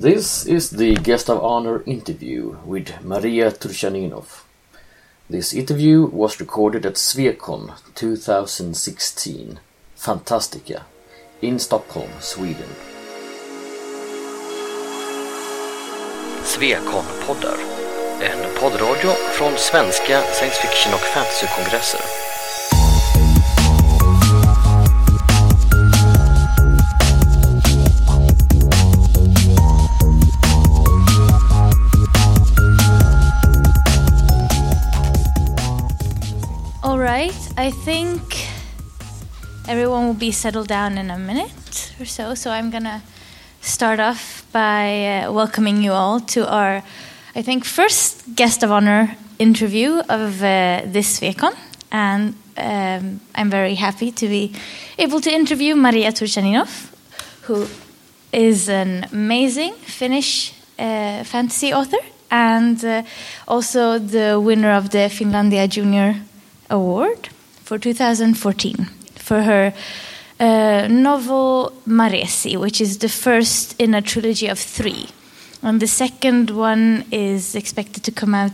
This is the guest of honor interview with Maria Turchaninov. This interview was recorded at Swecon 2016, Fantastica, in Stockholm, Sweden. Swecon-poddar, en poddradio från svenska science fiction och fantasykongresser. I think everyone will be settled down in a minute or so. So I'm gonna start off by uh, welcoming you all to our, I think, first guest of honor interview of uh, this Swecon. And um, I'm very happy to be able to interview Maria Turtschaninoff, who is an amazing Finnish uh, fantasy author and uh, also the winner of the Finlandia Junior Award for 2014 for her uh, novel Maresi, which is the first in a trilogy of three. And the second one is expected to come out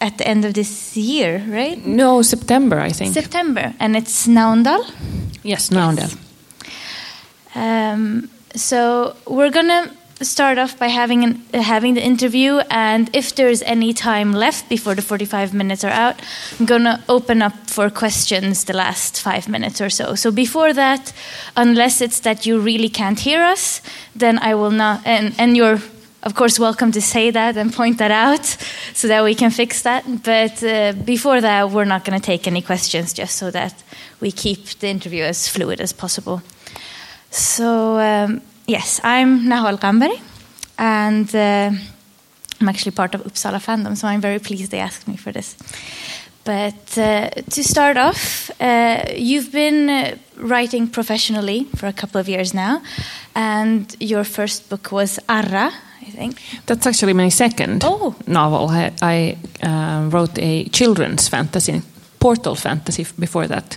at the end of this year, right? No, September, I think. September, and it's Naondel. yes, Naondel. Um, so we're gonna start off by having an, uh, having the interview, and if there's any time left before the 45 minutes are out, I'm gonna open up for questions the last five minutes or so. So before that, unless it's that you really can't hear us, then I will not. And and you're of course welcome to say that and point that out so that we can fix that. But uh, before that, we're not gonna take any questions, just so that we keep the interview as fluid as possible. So, um, yes, I'm Nahal Gambari, and uh, I'm actually part of Uppsala fandom, so I'm very pleased they asked me for this. But uh, to start off, uh, you've been uh, writing professionally for a couple of years now, and your first book was Arra, I think. That's actually my second Oh. novel. I, I uh, wrote a children's fantasy, portal fantasy before that,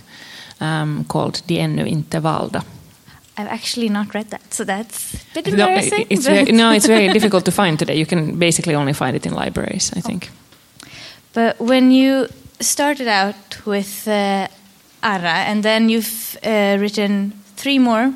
um, called De ännu inte valda. I've actually not read that, so that's a bit No, embarrassing. it's very, no, it's very difficult to find today. You can basically only find it in libraries, I think. But when you started out with uh, Arra, and then you've uh, written three more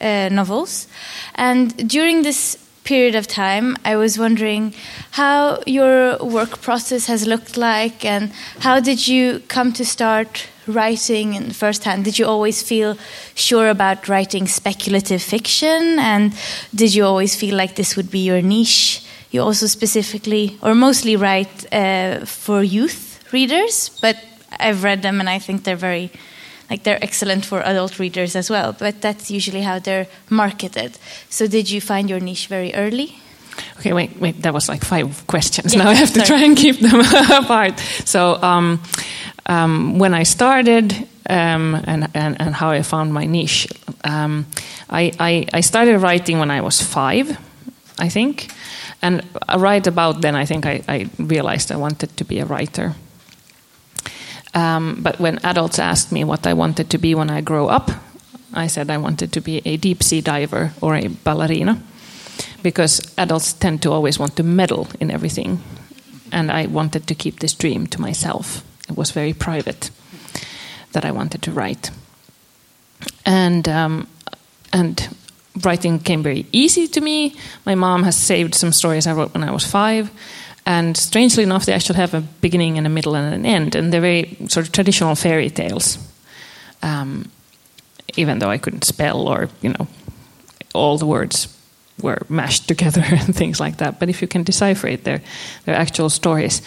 uh, novels, and during this period of time, I was wondering how your work process has looked like, and how did you come to start writing in first hand? Did you always feel sure about writing speculative fiction, and did you always feel like this would be your niche? You also specifically, or mostly, write uh, for youth readers, but I've read them and I think they're very, like they're excellent for adult readers as well. But that's usually how they're marketed. So did you find your niche very early? Okay, wait, wait. That was like five questions. Yeah, now I have to sorry. try and keep them apart. So, um, um, when I started um, and, and and how I found my niche, um, I, I I started writing when I was five, I think, and right about then I think I, I realized I wanted to be a writer. Um, but when adults asked me what I wanted to be when I grow up, I said I wanted to be a deep sea diver or a ballerina because adults tend to always want to meddle in everything. And I wanted to keep this dream to myself. It was very private that I wanted to write. And, um, and writing came very easy to me. My mom has saved some stories I wrote when I was five. And strangely enough, they actually have a beginning and a middle and an end. And they're very sort of traditional fairy tales. Um, even though I couldn't spell or, you know, all the words were mashed together and things like that. But if you can decipher it, they're, they're actual stories.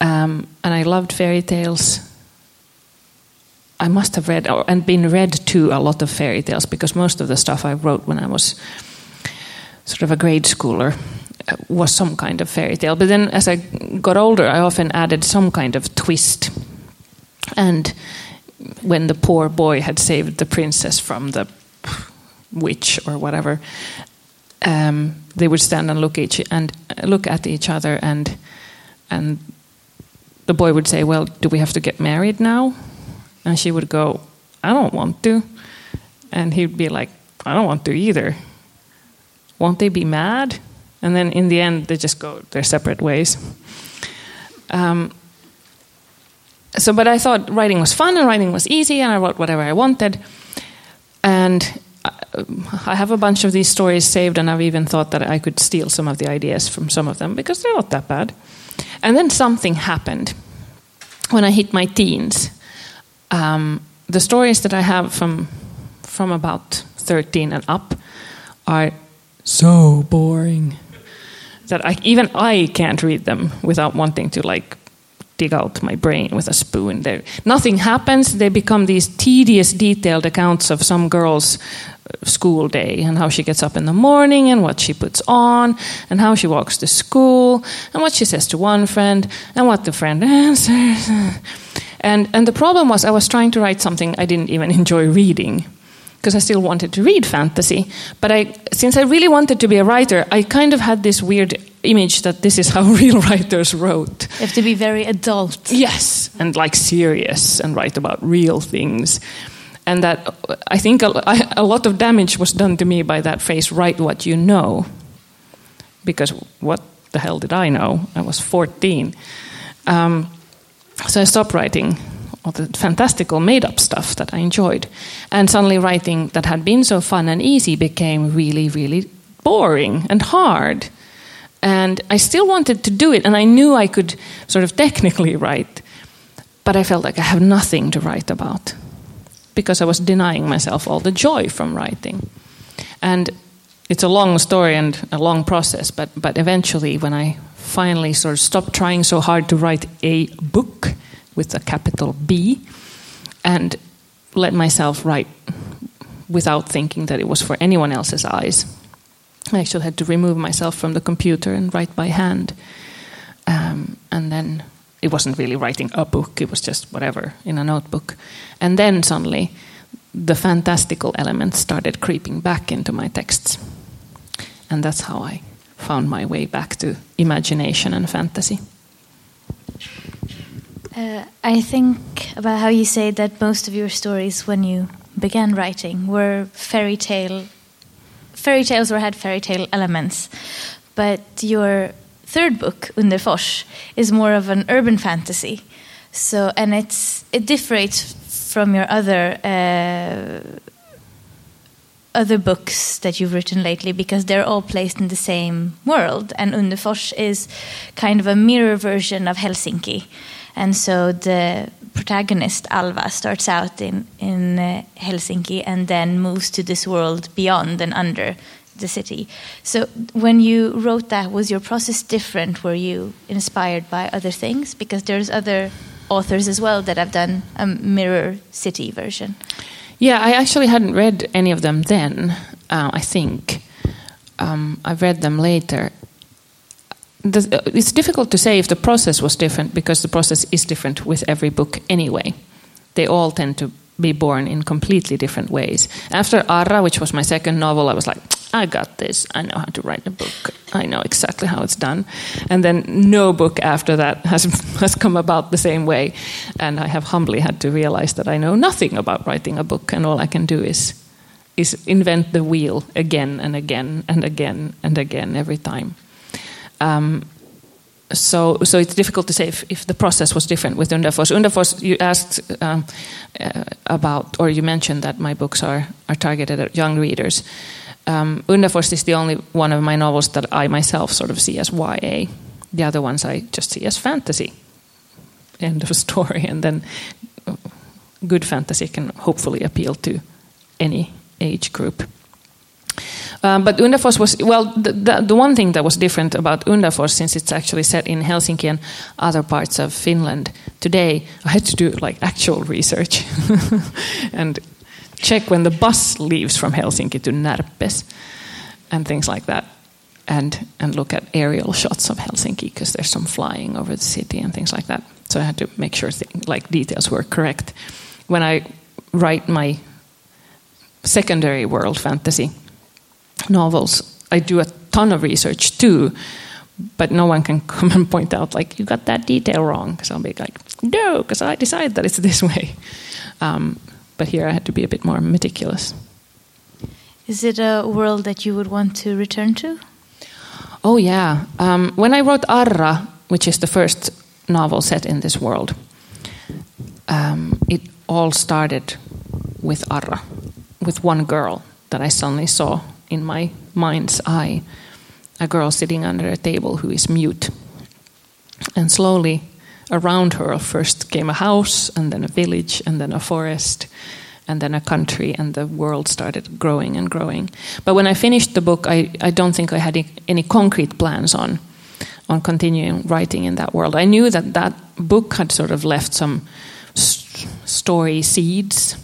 Um, and I loved fairy tales. I must have read and been read to a lot of fairy tales because most of the stuff I wrote when I was sort of a grade schooler uh, was some kind of fairy tale. But then as I got older, I often added some kind of twist. And when the poor boy had saved the princess from the witch or whatever, um, they would stand and look each and uh, look at each other, and and the boy would say, "Well, do we have to get married now?" And she would go, "I don't want to," and he'd be like, "I don't want to either." Won't they be mad? and then in the end they just go their separate ways. Um, so, but I thought writing was fun and writing was easy, and I wrote whatever I wanted. And I have a bunch of these stories saved, and I've even thought that I could steal some of the ideas from some of them because they're not that bad. And then something happened when I hit my teens. Um, the stories that I have from from about 13 and up are so boring that I, even I can't read them without wanting to like dig out my brain with a spoon. There, nothing happens. They become these tedious, detailed accounts of some girl's school day and how she gets up in the morning and what she puts on and how she walks to school and what she says to one friend and what the friend answers. And and the problem was I was trying to write something I didn't even enjoy reading because I still wanted to read fantasy. But I, since I really wanted to be a writer, I kind of had this weird image that this is how real writers wrote. You have to be very adult. Yes, and like serious and write about real things. And that I think a, a lot of damage was done to me by that phrase, write what you know. Because what the hell did I know? I was 14. Um, so I stopped writing all the fantastical made up stuff that I enjoyed. And suddenly writing that had been so fun and easy became really, really boring and hard. And I still wanted to do it, and I knew I could sort of technically write, but I felt like I have nothing to write about because I was denying myself all the joy from writing. And it's a long story and a long process, but, but eventually, when I finally sort of stopped trying so hard to write a book with a capital B and let myself write without thinking that it was for anyone else's eyes. I actually had to remove myself from the computer and write by hand. Um, and then it wasn't really writing a book, it was just whatever in a notebook. And then suddenly the fantastical elements started creeping back into my texts. And that's how I found my way back to imagination and fantasy. Uh, I think about how you say that most of your stories, when you began writing, were fairy tale, fairy tales or had fairy tale elements, but your third book, Underfors, is more of an urban fantasy. So, and it's it differs from your other uh, other books that you've written lately because they're all placed in the same world, and Underfors is kind of a mirror version of Helsinki. And so the protagonist Alva starts out in in uh, Helsinki and then moves to this world beyond and under the city. So when you wrote that, was your process different? Were you inspired by other things? Because there's other authors as well that have done a mirror city version. Yeah, I actually hadn't read any of them then. Uh, I think um, I've read them later, the, it's difficult to say if the process was different because the process is different with every book anyway. They all tend to be born in completely different ways. After Arra, which was my second novel, I was like, I got this. I know how to write a book. I know exactly how it's done. And then no book after that has has come about the same way. And I have humbly had to realize that I know nothing about writing a book, and all I can do is is invent the wheel again and again and again and again every time. Um, so, so it's difficult to say if, if, the process was different with Underfors. Underfors, you asked um, uh, about, or you mentioned that my books are, are targeted at young readers. Um, Underfors is the only one of my novels that I myself sort of see as YA. The other ones I just see as fantasy. End of story. And then good fantasy can hopefully appeal to any age group. Um, but Underfors was well. The, the, the, one thing that was different about Underfors, since it's actually set in Helsinki and other parts of Finland today, I had to do like actual research and check when the bus leaves from Helsinki to Närpes and things like that, and and look at aerial shots of Helsinki because there's some flying over the city and things like that. So I had to make sure thing, like details were correct when I write my secondary world fantasy novels, I do a ton of research too, but no one can come and point out like you got that detail wrong because I'll be like no because I decided that it's this way. Um, but here I had to be a bit more meticulous. Is it a world that you would want to return to? Oh, yeah. Um, when I wrote Arra, which is the first novel set in this world, um, it all started with Arra, with one girl that I suddenly saw in my mind's eye a girl sitting under a table who is mute. And slowly around her first came a house, and then a village, and then a forest, and then a country, and the world started growing and growing. But when I finished the book, I, I don't think I had any concrete plans on, on continuing writing in that world. I knew that that book had sort of left some st story seeds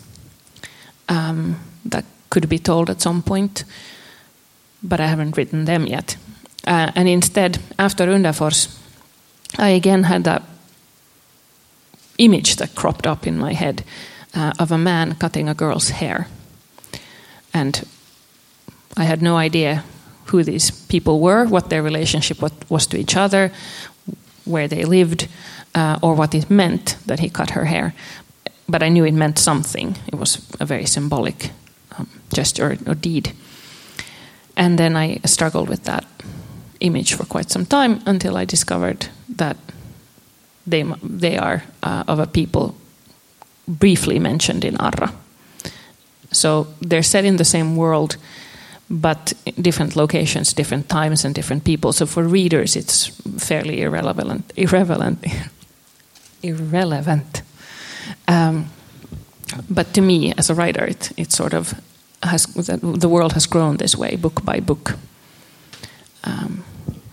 um, that could be told at some point, but I haven't written them yet. Uh, and instead, after Underfors, I again had that image that cropped up in my head uh, of a man cutting a girl's hair. And I had no idea who these people were, what their relationship was to each other, where they lived, uh, or what it meant that he cut her hair. But I knew it meant something. It was a very symbolic um, gesture or deed. And then I struggled with that image for quite some time until I discovered that they, they are uh, of a people briefly mentioned in Arra. So they're set in the same world, but different locations, different times, and different people. So for readers, it's fairly irrelevant. Irrelevant. irrelevant. Um, but to me, as a writer, it, it sort of has the world has grown this way, book by book, um,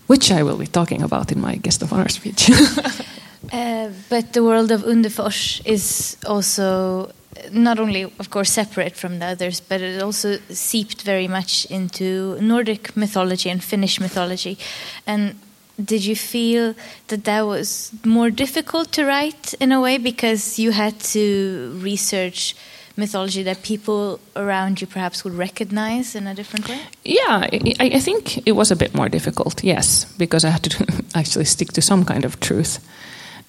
which I will be talking about in my guest of honor speech. Uh, but the world of Underfors is also not only, of course, separate from the others, but it also seeped very much into Nordic mythology and Finnish mythology. And did you feel that that was more difficult to write in a way because you had to research mythology that people around you perhaps would recognize in a different way? Yeah, I, I think it was a bit more difficult, yes, because I had to actually stick to some kind of truth.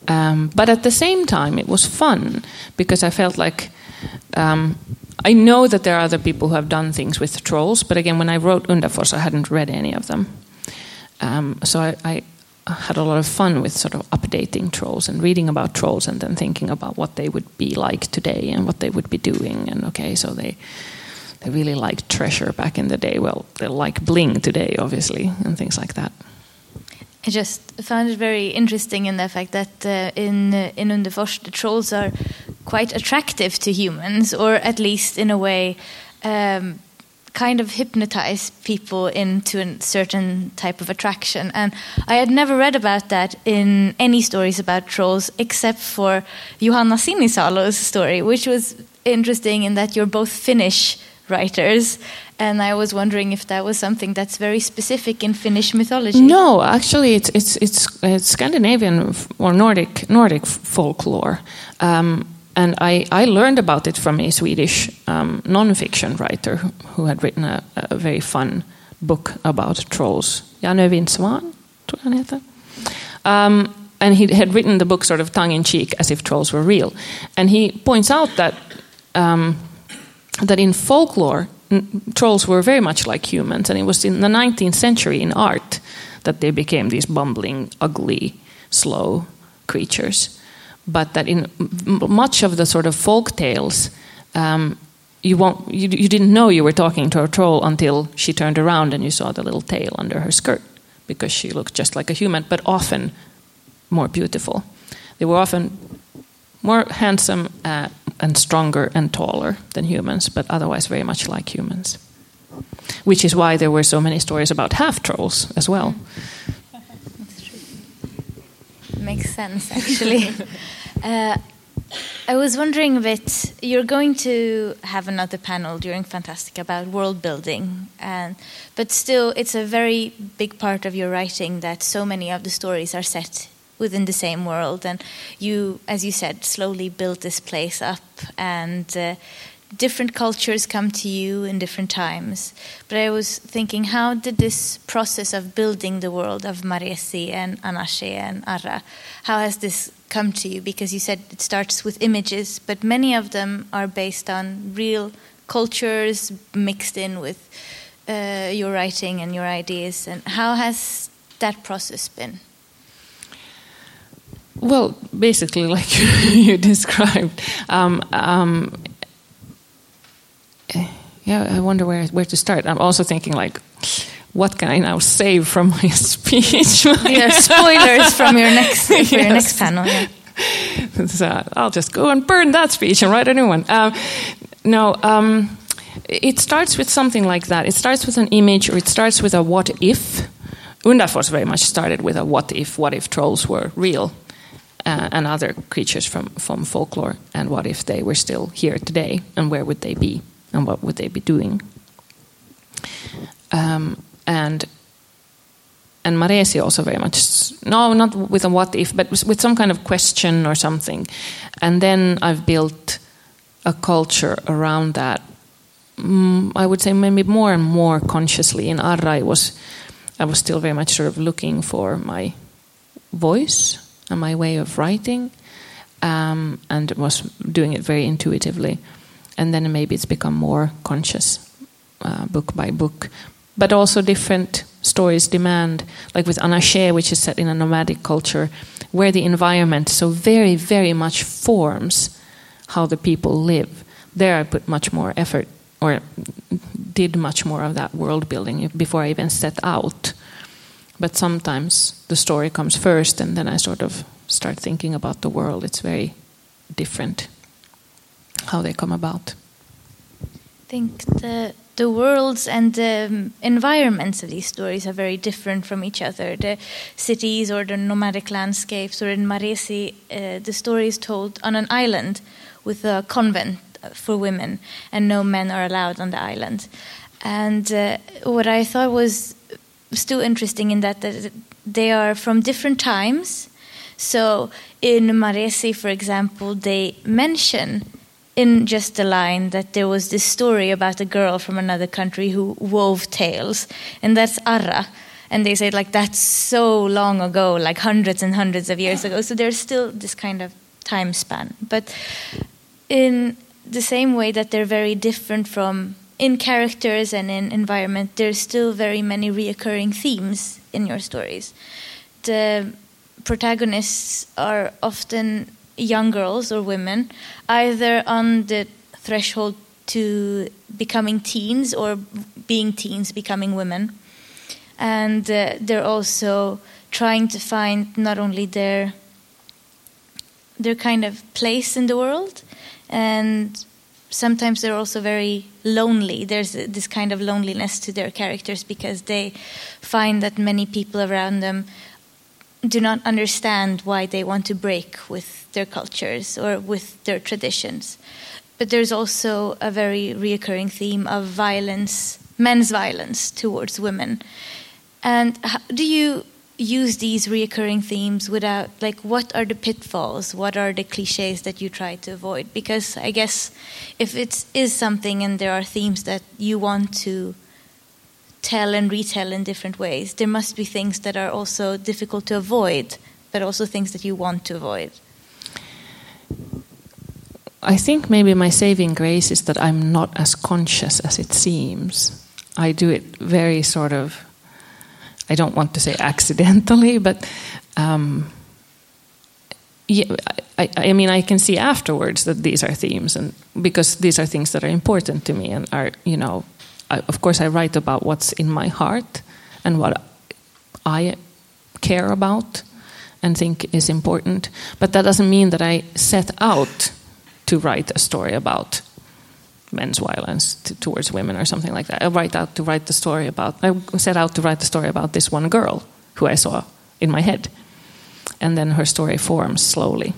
Um, but at the same time, it was fun because I felt like um, I know that there are other people who have done things with trolls, but again, when I wrote Underfors, I hadn't read any of them. Um, so I, I, had a lot of fun with sort of updating trolls and reading about trolls and then thinking about what they would be like today and what they would be doing. And okay, so they they really liked treasure back in the day. Well, they like bling today, obviously, and things like that. I just found it very interesting in the fact that uh, in uh, in Underfors the trolls are quite attractive to humans, or at least in a way, um, kind of hypnotize people into a certain type of attraction. And I had never read about that in any stories about trolls, except for Johanna Sinisalo's story, which was interesting in that you're both Finnish writers and I was wondering if that was something that's very specific in Finnish mythology. No, actually, it's it's it's, it's Scandinavian or Nordic Nordic folklore. Um, and I, I learned about it from a Swedish um, non-fiction writer who, had written a, a, very fun book about trolls. Jan jag heter. Um, and he had written the book sort of tongue in cheek, as if trolls were real. And he points out that um, that in folklore, trolls were very much like humans, and it was in the 19th century in art that they became these bumbling, ugly, slow creatures. But that in much of the sort of folk tales, um, you, won't, you, you didn't know you were talking to a troll until she turned around and you saw the little tail under her skirt, because she looked just like a human, but often more beautiful. They were often more handsome uh, and stronger and taller than humans, but otherwise very much like humans. Which is why there were so many stories about half trolls as well. Makes sense, actually. uh, I was wondering a bit. You're going to have another panel during Fantastic about world building, and but still, it's a very big part of your writing that so many of the stories are set within the same world. And you as you said slowly build this place up and uh, different cultures come to you in different times. But i was thinking how did this process of building the world of Maresi and Anaché and Arra, how has this come to you? Because you said it starts with images but many of them are based on real cultures mixed in with uh, your writing and your ideas, and how has that process been? Well, basically, like you described. Um, um, yeah, I wonder where where to start. I'm also thinking like, what can I now save from my speech? yeah, spoilers from your next yes. your next panel. Yeah. so I'll just go and burn that speech and write a new one. Um, no, um, it starts with something like that. It starts with an image, or it starts with a what if. Underfors very much started with a what if. What if trolls were real? Uh, and other creatures from, from folklore, and what if they were still here today, and where would they be, and what would they be doing? Um, and and Maresi also very much no, not with a what if, but with some kind of question or something, and then I've built a culture around that. Mm, I would say maybe more and more consciously. In Arra, I was I was still very much sort of looking for my voice and my way of writing, um, and was doing it very intuitively. And then maybe it's become more conscious, uh, book by book. But also different stories demand, like with Anaché, which is set in a nomadic culture, where the environment so very, very much forms how the people live. There I put much more effort, or did much more of that world building before I even set out but sometimes the story comes first and then I sort of start thinking about the world. It's very different how they come about. I think the the worlds and the um, environments of these stories are very different from each other. The cities or the nomadic landscapes, or in Maresi, uh, the story is told on an island with a convent for women, and no men are allowed on the island. And uh, what I thought was still interesting in that, that they are from different times. So in Maresi, for example, they mention in just a line that there was this story about a girl from another country who wove tales, and that's Arra. And they say like that's so long ago, like hundreds and hundreds of years ago. So there's still this kind of time span, but in the same way that they're very different from in characters and in environment, there's still very many reoccurring themes in your stories. The protagonists are often young girls or women, either on the threshold to becoming teens or being teens, becoming women. And uh, they're also trying to find not only their their kind of place in the world and sometimes they're also very lonely. There's this kind of loneliness to their characters because they find that many people around them do not understand why they want to break with their cultures or with their traditions. But there's also a very reoccurring theme of violence, men's violence towards women. And how, do you use these reoccurring themes without like what are the pitfalls? What are the cliches that you try to avoid? Because i guess if it is something and there are themes that you want to tell and retell in different ways there must be things that are also difficult to avoid but also things that you want to avoid. I think maybe my saving grace is that i'm not as conscious as it seems. I do it very sort of I don't want to say accidentally, but um, yeah, I, I, mean, I can see afterwards that these are themes, and because these are things that are important to me, and are you know, I, of course, I write about what's in my heart and what I care about and think is important, but that doesn't mean that I set out to write a story about men's violence to, towards women or something like that. I write out to write the story about. I set out to write the story about this one girl who I saw in my head, and then her story forms slowly.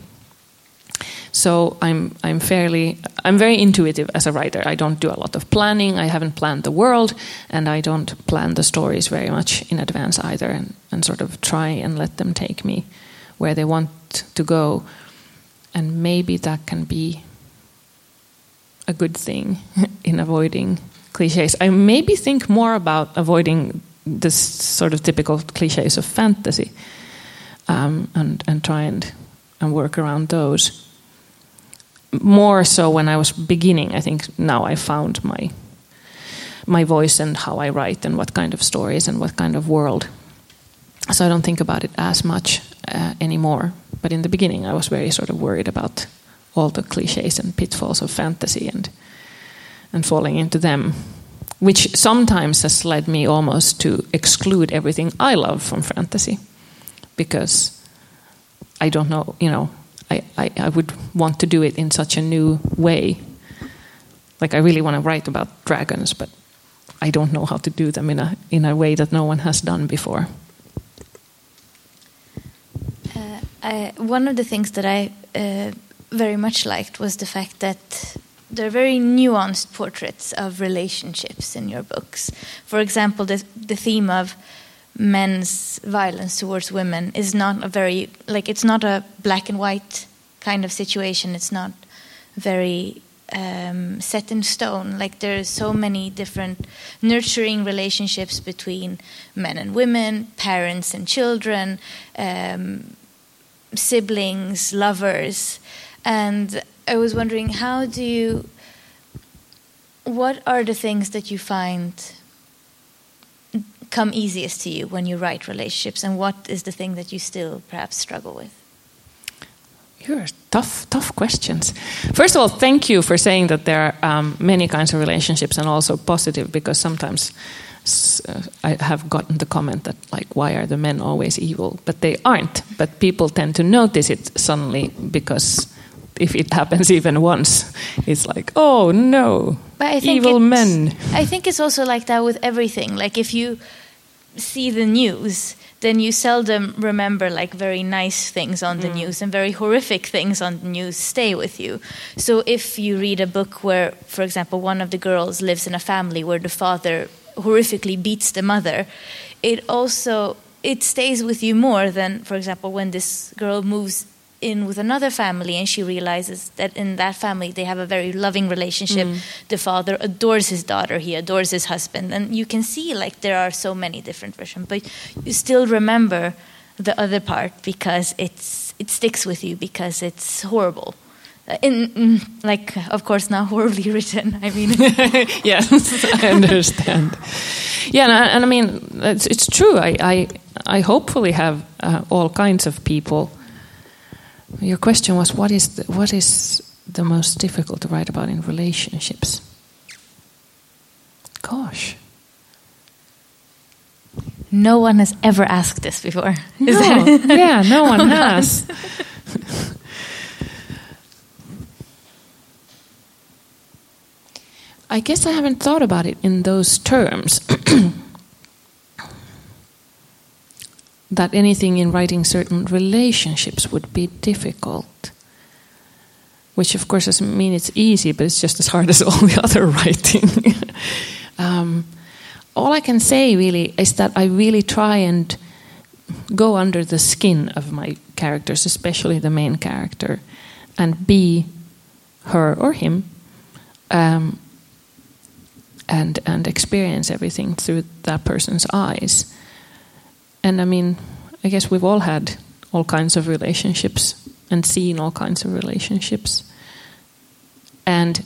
So I'm I'm fairly I'm very intuitive as a writer. I don't do a lot of planning. I haven't planned the world, and I don't plan the stories very much in advance either, and, and sort of try and let them take me where they want to go. And maybe that can be a good thing in avoiding cliches. I maybe think more about avoiding this sort of typical cliches of fantasy um, and, and try and, and work around those. More so when I was beginning, I think now I found my my voice and how I write and what kind of stories and what kind of world. So I don't think about it as much uh, anymore. But in the beginning, I was very sort of worried about all the cliches and pitfalls of fantasy and and falling into them, which sometimes has led me almost to exclude everything I love from fantasy, because I don't know, you know, I, I, I would want to do it in such a new way. Like I really want to write about dragons, but I don't know how to do them in a in a way that no one has done before. Uh, I, one of the things that I uh, very much liked was the fact that there are very nuanced portraits of relationships in your books. For example, the, the theme of men's violence towards women is not a very like it's not a black and white kind of situation. It's not very um, set in stone. Like there are so many different nurturing relationships between men and women, parents and children, um, siblings, lovers, and I was wondering how do you. What are the things that you find come easiest to you when you write relationships, and what is the thing that you still perhaps struggle with? You're tough, tough questions. First of all, thank you for saying that there are um, many kinds of relationships and also positive, because sometimes uh, I have gotten the comment that, like, why are the men always evil? But they aren't. But people tend to notice it suddenly because if it happens even once, it's like, oh no, evil men. I think it's also like that with everything. Like if you see the news, then you seldom remember like very nice things on the mm. news and very horrific things on the news stay with you. So if you read a book where, for example, one of the girls lives in a family where the father horrifically beats the mother, it also it stays with you more than, for example, when this girl moves in with another family and she realizes that in that family they have a very loving relationship. Mm. the father adores his daughter he adores his husband and you can see like there are so many different versions but you still remember the other part because it's it sticks with you because it's horrible. In, in like of course not horribly written i mean. Yes i understand. Yeah and I, and I, mean it's, it's true. I, I i hopefully have uh, all kinds of people your question was what is the, what is the most difficult to write about in relationships? Gosh. No one has ever asked this before. No. yeah, no one has. I guess I haven't thought about it in those terms. that anything in writing certain relationships would be difficult. Which, of course, doesn't mean it's easy, but it's just as hard as all the other writing. um, all I can say really is that I really try and go under the skin of my characters, especially the main character, and be her or him, um, and and experience everything through that person's eyes. And I mean, I guess we've all had all kinds of relationships and seen all kinds of relationships. And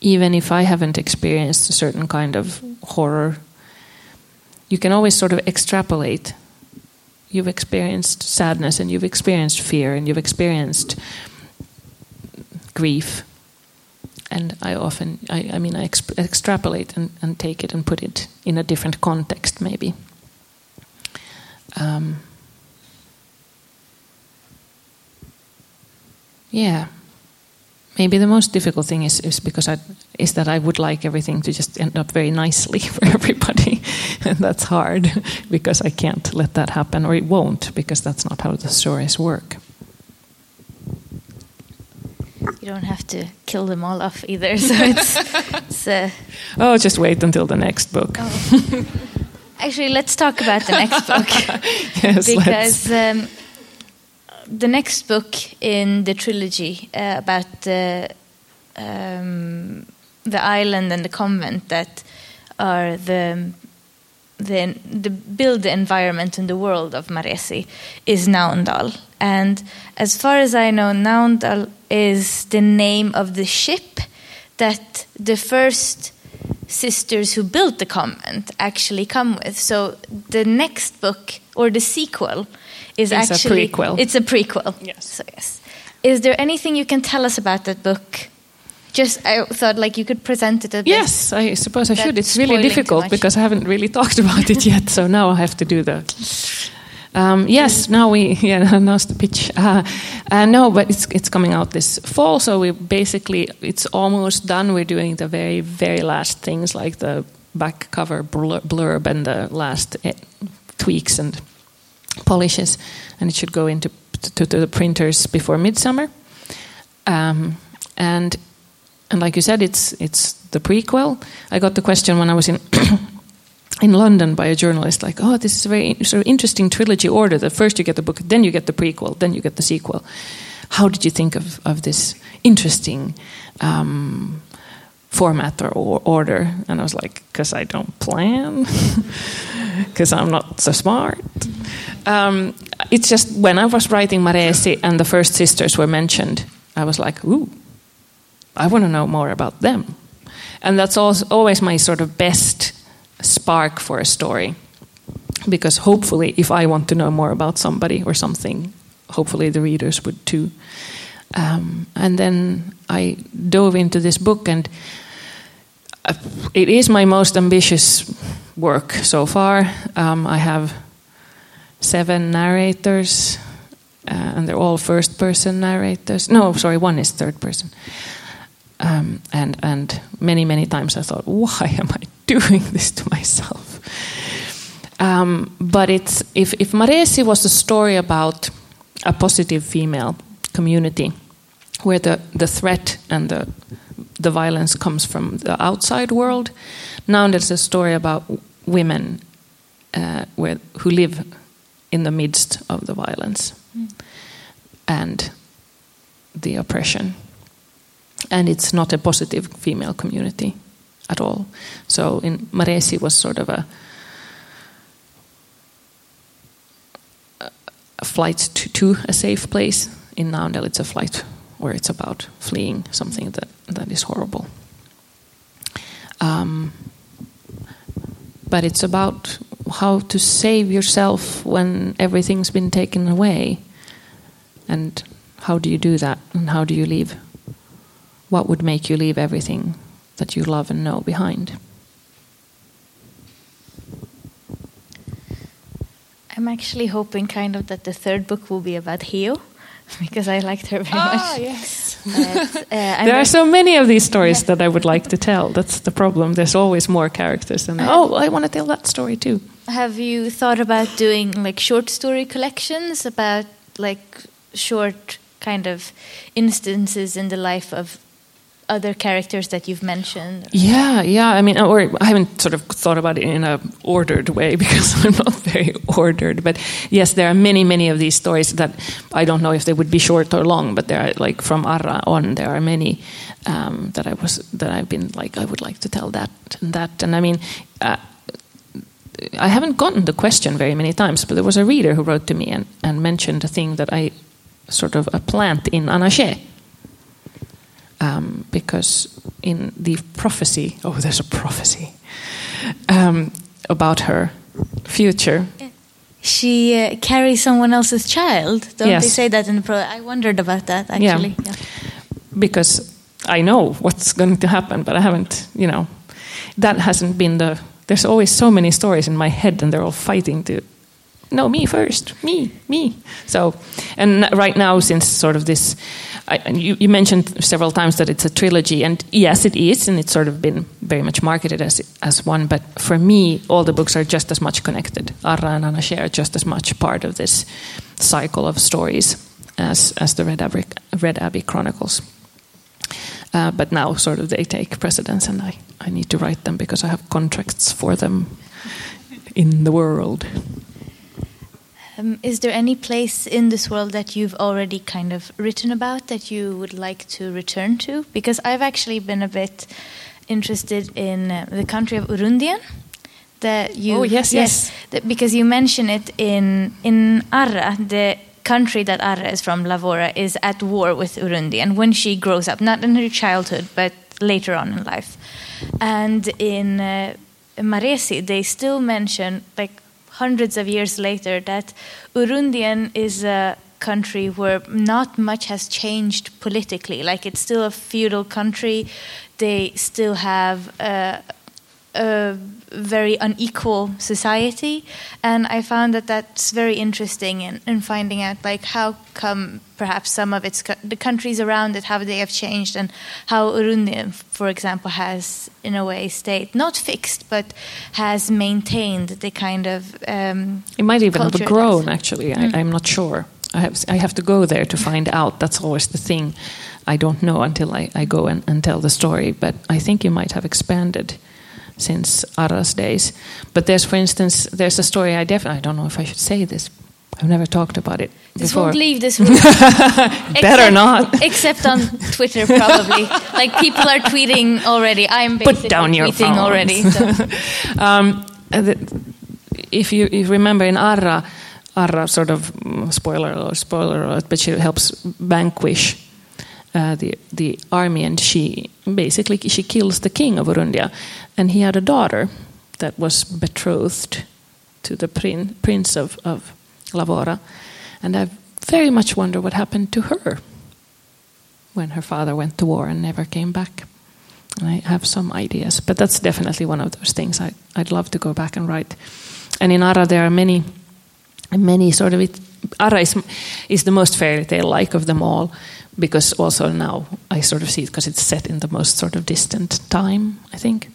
even if I haven't experienced a certain kind of horror, you can always sort of extrapolate. You've experienced sadness and you've experienced fear and you've experienced grief and I often, I, I mean, I exp- extrapolate and, and, take it and put it in a different context, maybe. Um, yeah, maybe the most difficult thing is, is because I is that I would like everything to just end up very nicely for everybody, and that's hard because I can't let that happen, or it won't because that's not how the stories work you don't have to kill them all off either. So it's, it's uh, oh, just wait until the next book. Oh. Actually, let's talk about the next book yes, because um, the next book in the trilogy uh, about the um, the island and the convent that are the the, the build environment in the world of Maresi is Naondel. And as far as I know, Naondel is the name of the ship that the first sisters who built the convent actually come with. So the next book or the sequel is It's a actually prequel. It's a prequel. Yes. So yes. Is there anything you can tell us about that book? Just I thought like you could present it a bit. Yes, I suppose I should. It's really difficult because I haven't really talked about it yet. So now I have to do the. Um, yes, now we yeah now's the pitch. Uh, uh, no, but it's it's coming out this fall. So we basically it's almost done. We're doing the very very last things like the back cover blurb and the last eh, tweaks and polishes, and it should go into to, to the printers before midsummer. Um, and and like you said, it's it's the prequel. I got the question when I was in in London by a journalist, like, "Oh, this is a very sort of interesting trilogy order. That first you get the book, then you get the prequel, then you get the sequel. How did you think of of this interesting?" Um, format or, or order and i was like because i don't plan because i'm not so smart um, it's just when i was writing maresi and the first sisters were mentioned i was like ooh i want to know more about them. And that's always my sort of best spark for a story. Because hopefully if i want to know more about somebody or something hopefully the readers would too. Um, and then i dove into this book and uh, it is my most ambitious work so far. Um, i have seven narrators uh, and they're all first person narrators. No sorry one is third person um, and and many many times I thought, why am I doing this to myself? Um, but it's if if Maresi was a story about a positive female community, where the the threat and the the violence comes from the outside world, now there's a story about women uh, where who live in the midst of the violence and the oppression and it's not a positive female community at all. So in Maresi was sort of a, a flight to, to a safe place. In Naondel, it's a flight where it's about fleeing something that, that is horrible. Um, but it's about how to save yourself when everything's been taken away. And how do you do that? And how do you leave? What would make you leave everything that you love and know behind? I'm actually hoping kind of that the third book will be about Heo because I liked her very much. yes. But, uh, There are so many of these stories that I would like to tell. That's the problem. There's always more characters, and oh, I want to tell that story too. Have you thought about doing like short story collections about like short kind of instances in the life of other characters that you've mentioned? Yeah, yeah. I mean, or I haven't sort of thought about it in a ordered way because I'm not very ordered. But yes, there are many, many of these stories that I don't know if they would be short or long. But there are like from Arra on, there are many um, that I was that I've been like I would like to tell that and that. And I mean. Uh, I haven't gotten the question very many times, but there was a reader who wrote to me and, and mentioned a thing that I sort of a plant in Anaché. Um, because in the prophecy, oh, there's a prophecy um, about her future. She uh, carries someone else's child. Don't Yes. they say that in the pro? I wondered about that actually. Yeah. because I know what's going to happen, but I haven't, you know, that hasn't been the. There's always so many stories in my head, and they're all fighting to. No, me first, me, me. So, and right now, since sort of this, I, you, you mentioned several times that it's a trilogy, and yes, it is, and it's sort of been very much marketed as as one. But for me, all the books are just as much connected. Arra and Anna are just as much part of this cycle of stories as as the Red Abbey, Red Abbey Chronicles. Uh, but now, sort of, they take precedence, and I, I need to write them because I have contracts for them in the world. Um, is there any place in this world that you've already kind of written about that you would like to return to? Because I've actually been a bit interested in uh, the country of Urundian. That you, Oh, yes, yes. that- because you mention it in in Arra, the country that Arra is from, Lavora, is at war with Urundian when she grows up, not in her childhood, but later on in life. And in uh, Maresi, they still mention, like hundreds of years later, that Urundian is a country where not much has changed politically. Like it's still a feudal country. They still have uh, a very unequal society, and I found that that's very interesting in, in finding out like how come perhaps some of its the countries around it how they have changed and how Urundi, for example, has in a way stayed not fixed but has maintained the kind of um, it might even have grown. Actually, Mm. I, I'm not sure. I have I have to go there to find out. That's always the thing. I don't know until I, I go and, and tell the story. But I think you might have expanded since Arra's days. But there's, for instance, there's a story I definitely I don't know if I should say this. I've never talked about it This before. won't leave this room. Better Except- not. Except on Twitter, probably. like people are tweeting already. I'm basically Put down your tweeting phones. already. So. Um, uh, if you if you remember in Arra, Arra sort of mm, spoiler alert, spoiler alert, but she helps vanquish uh, the the army, and she basically she kills the king of Urundia, and he had a daughter that was betrothed to the prin, prince of of Lavora, and I very much wonder what happened to her when her father went to war and never came back. And I have some ideas, but that's definitely one of those things I, I'd love to go back and write. And in Arra, there are many, many sort of it. Arra is, is the most fairy tale like of them all, because also now I sort of see it because it's set in the most sort of distant time, I think.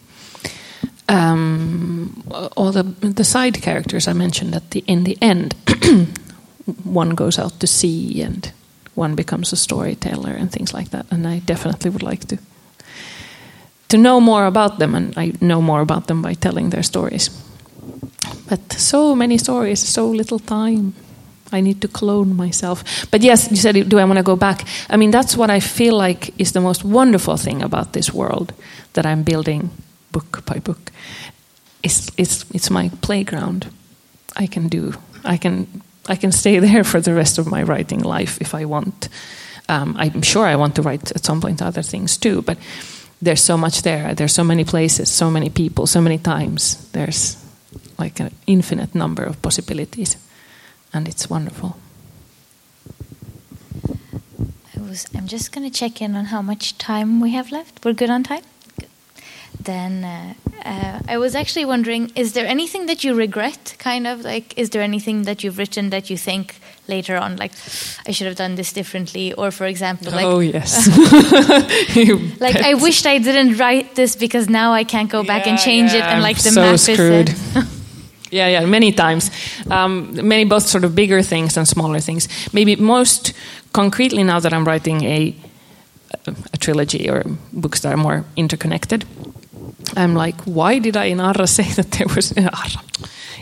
Um, all the the side characters I mentioned at the in the end, one goes out to sea and one becomes a storyteller and things like that. And I definitely would like to to know more about them, and I know more about them by telling their stories. But so many stories, so little time. I need to clone myself. But yes, you said, do I want to go back? I mean, that's what I feel like is the most wonderful thing about this world that I'm building book by book. It's, it's, it's my playground. I can do. I can, I can stay there for the rest of my writing life if I want. Um, I'm sure I want to write at some point other things too, but there's so much there. There's so many places, so many people, so many times. There's like an infinite number of possibilities, and it's wonderful. I was, I'm just going to check in on how much time we have left. We're good on time? Then uh, uh, I was actually wondering is there anything that you regret? Kind of like, is there anything that you've written that you think later on, like, I should have done this differently? Or, for example, like, oh yes, like bet. I wished I didn't write this because now I can't go back and Yeah, change it, yeah, and like the so map screwed. is. Yeah, yeah, many times. Um, many both sort of bigger things and smaller things. Maybe most concretely now that I'm writing a, a trilogy or books that are more interconnected, I'm like, why did I in Arra say that there was in Arra?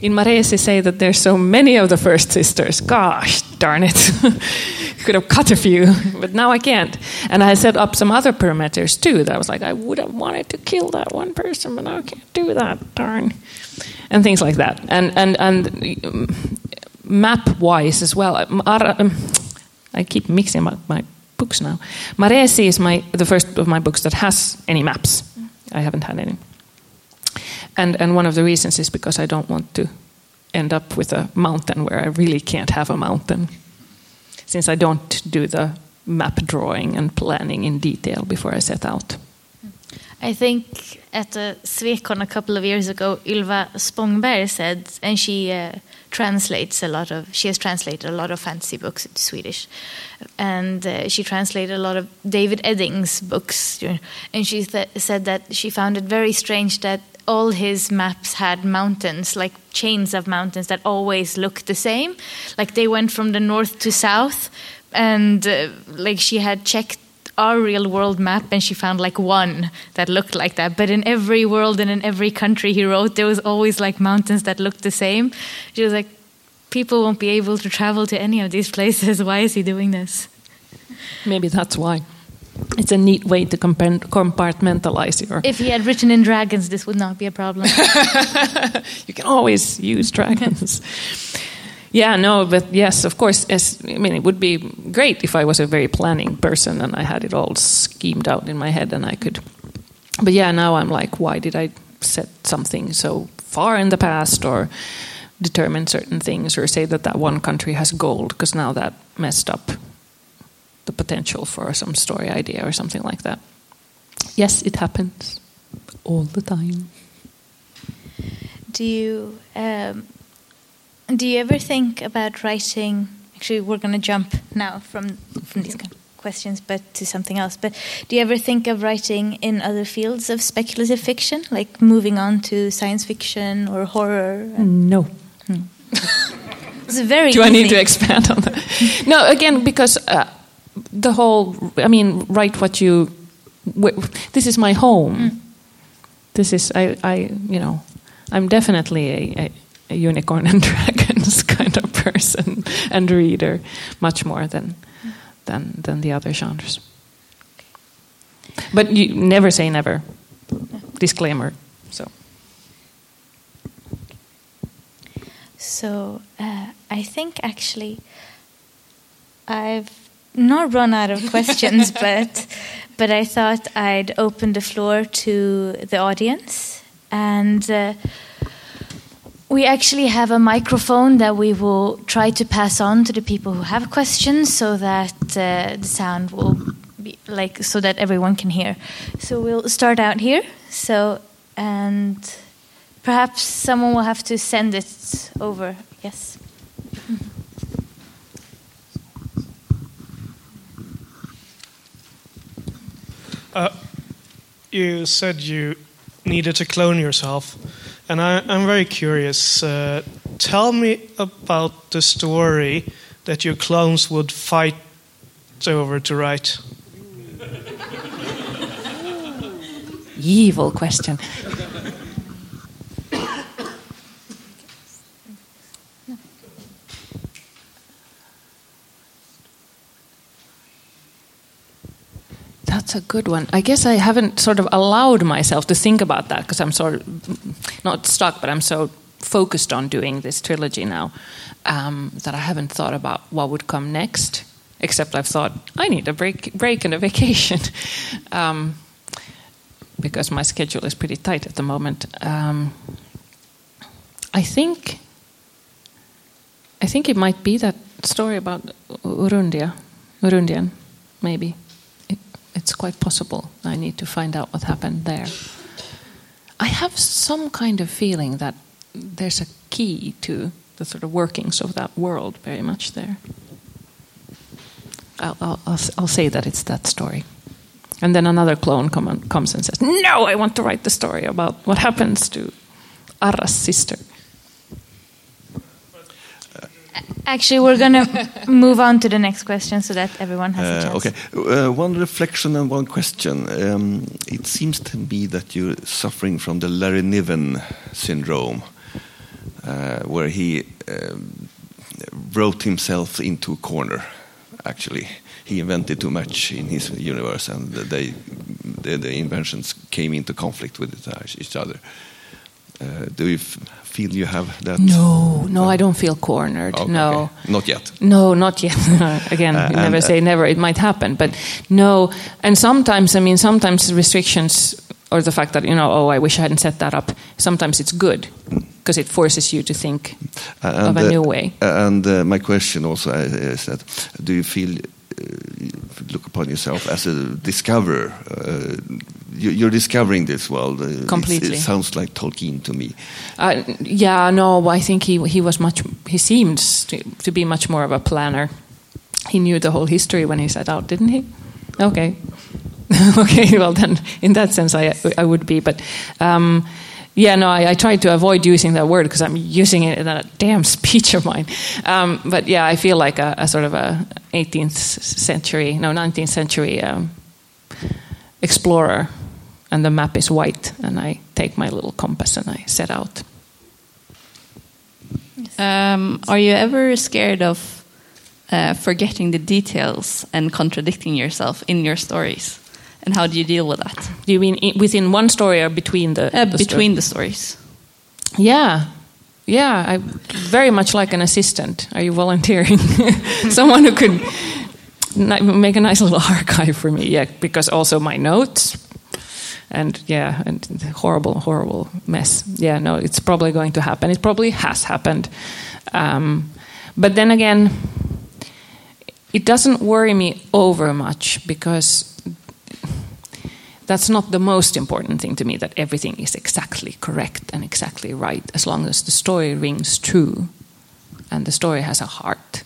In Maresi say that there's so many of the first sisters. Gosh, darn it. Could have cut a few, but now I can't. And I set up some other parameters too. That I was like, I would have wanted to kill that one person, but now I can't do that. Darn and things like that. And and and um, map wise as well. um, um, I keep mixing up my books now. Maresi is my the first of my books that has any maps. I haven't had any. And and one of the reasons is because I don't want to end up with a mountain where I really can't have a mountain. Since I don't do the map drawing and planning in detail before I set out. I think at the Swecon a couple of years ago, Ylva Spångberg said, and she uh, translates a lot of, she has translated a lot of fantasy books into Swedish, and uh, she translated a lot of David Eddings books, and she th- said that she found it very strange that all his maps had mountains, like chains of mountains that always looked the same, like they went from the north to south, and uh, like she had checked our real world map and she found like one that looked like that but in every world and in every country he wrote there was always like mountains that looked the same she was like people won't be able to travel to any of these places why is he doing this Maybe that's why. It's a neat way to compartmentalize your. if he had written in dragons this would not be a problem you can always use dragons. yeah, no, but yes, of course. As, I mean, it would be great if I was a very planning person and I had it all schemed out in my head and I could but yeah, now I'm like, why did I set something so far in the past or determine certain things or say that that one country has gold because now that messed up the potential for some story idea or something like that. Yes, it happens all the time. Do you um, do you ever think about writing? Actually, we're going to jump now from from these questions, but to something else. But do you ever think of writing in other fields of speculative fiction, like moving on to science fiction or horror? No. It's very. Do I need to expand on that? no, again, because uh, the whole, I mean, write what you, this is my home. This is, I, I, you know, I'm definitely a, a, a unicorn and dragons kind of person and reader, much more than, than, than the other genres. But you never say never. Disclaimer. So. So uh, I think actually I've not run out of questions, but but I thought I'd open the floor to the audience, and uh, we actually have a microphone that we will try to pass on to the people who have questions, so that uh, the sound will be like so that everyone can hear. So we'll start out here. So and. Perhaps someone will have to send it over. Yes. Uh, you said you needed to clone yourself, and I, I'm very curious. Uh, tell me about the story that your clones would fight over to write. Evil question. That's a good one. I guess I haven't sort of allowed myself to think about that because I'm sort of not stuck, but I'm so focused on doing this trilogy now um, that I haven't thought about what would come next. Except I've thought I need a break, break and a vacation, um, because my schedule is pretty tight at the moment. Um, I think, I think it might be that story about Urundia, Urundian, maybe it's quite possible. I need to find out what happened there. I have some kind of feeling that there's a key to the sort of workings of that world very much there. I'll, I'll, I'll, I'll say that it's that story. And then another clone come on, comes and says, No, I want to write the story about what happens to Arra's sister. Actually, we're going to move on to the next question so that everyone has a Uh, chance. okay, uh, one reflection and one question. Um, it seems to me that you're suffering from the Larry Niven syndrome, uh, where he um, wrote himself into a corner. Actually, he invented too much in his universe, and they, the, the inventions came into conflict with each other. Uh, do you feel you have that? No, no, I don't feel cornered. Okay, no. okay. not yet. No, not yet. Again, Uh, you never uh, say never. It might happen, but no. And sometimes, I mean, sometimes restrictions or the fact that you know, oh, I wish I hadn't set that up. Sometimes it's good because it forces you to think of a uh, new way. And uh, my question also is that: Do you feel uh, look upon yourself as a discoverer? Uh, you're discovering this world. Uh, it's- Completely. It sounds like Tolkien to me. Uh, yeah, no, I think he he was much. He seemed to, to be much more of a planner. He knew the whole history when he set out, didn't he? Okay, okay. Well, then, in that sense, I I would be. But um, yeah, no, I, I tried to avoid using that word because I'm using it in that damn speech of mine. Um, but yeah, I feel like a, a sort of a 18th century, no, 19th century um, explorer, and the map is white, and I take my little compass and I set out. Um, are you ever scared of uh, forgetting the details and contradicting yourself in your stories? And how do you deal with that? Do you mean within one story or between the, Uh, the between the stories. yeah, yeah. I very much like an assistant. Are you volunteering? Someone who could make a nice little archive for me. Yeah, because also my notes and yeah, and horrible, horrible mess. Yeah, no, it's probably going to happen. It probably has happened. Um, but then again, it doesn't worry me over much because that's not the most important thing to me that everything is exactly correct and exactly right as long as the story rings true and the story has a heart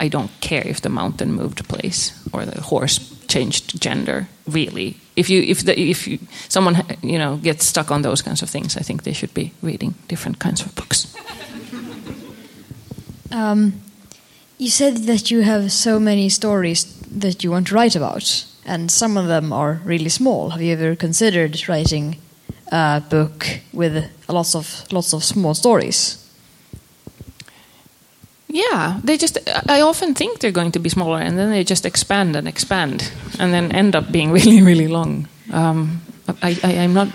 i don't care if the mountain moved place or the horse changed gender really if you if the, if you, someone you know gets stuck on those kinds of things i think they should be reading different kinds of books um, you said that you have so many stories that you want to write about and some of them are really small. Have you ever considered writing a book with lots of lots of small stories? Yeah, they just. I often think they're going to be smaller, and then they just expand and expand, and then end up being really, really long. Um, I, I, I'm not.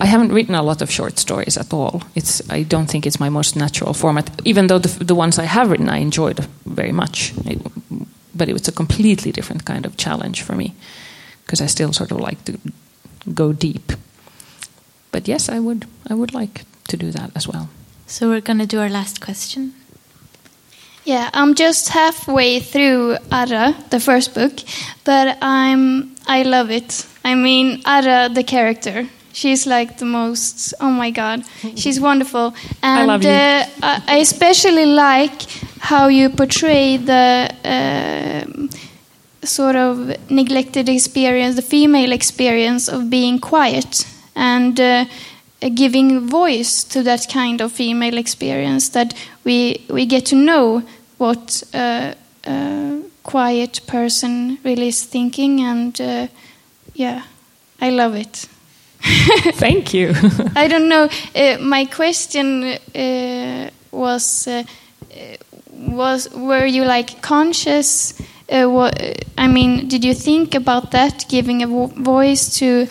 I haven't written a lot of short stories at all. It's. I don't think it's my most natural format. Even though the, the ones I have written, I enjoyed very much. It, but it was a completely different kind of challenge for me because I still sort of like to go deep. But yes, I would I would like to do that as well. So we're going to do our last question. Yeah, I'm just halfway through Arra, the first book, but I'm I love it. I mean, Arra, the character, she's like the most. Oh my God, she's wonderful, and I, love you. Uh, I especially like how you portray the uh, sort of neglected experience, the female experience of being quiet and uh, giving voice to that kind of female experience that we we get to know what a, a quiet person really is thinking and uh, yeah i love it. Thank you. I don't know uh, my question uh, was uh, was were you like conscious uh, what, i mean did you think about that giving a vo voice to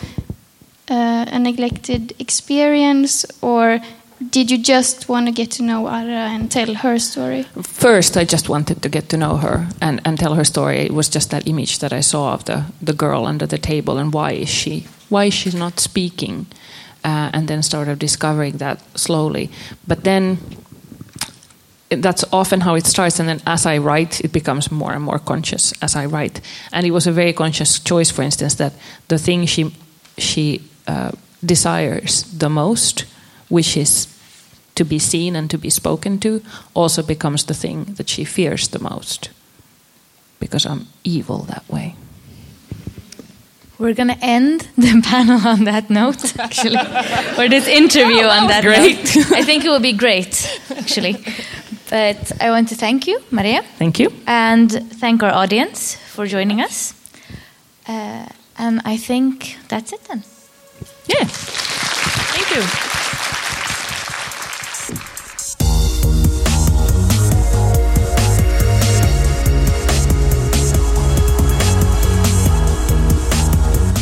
uh, a neglected experience or did you just want to get to know Arra and tell her story? First, I just wanted to get to know her and, and tell her story. It was just that image that I saw of the, the girl under the table and why is she why is she not speaking? Uh, and then started discovering that slowly. But then that's often how it starts and then as i write it becomes more and more conscious as i write and it was a very conscious choice for instance that the thing she she uh, desires the most which is to be seen and to be spoken to also becomes the thing that she fears the most because i'm evil that way we're going to end the panel on that note, actually, or this interview on that great. note. I think it would be great, actually. But I want to thank you, Maria. Thank you. And thank our audience for joining us. Uh, and I think that's it then. Yeah. Thank you.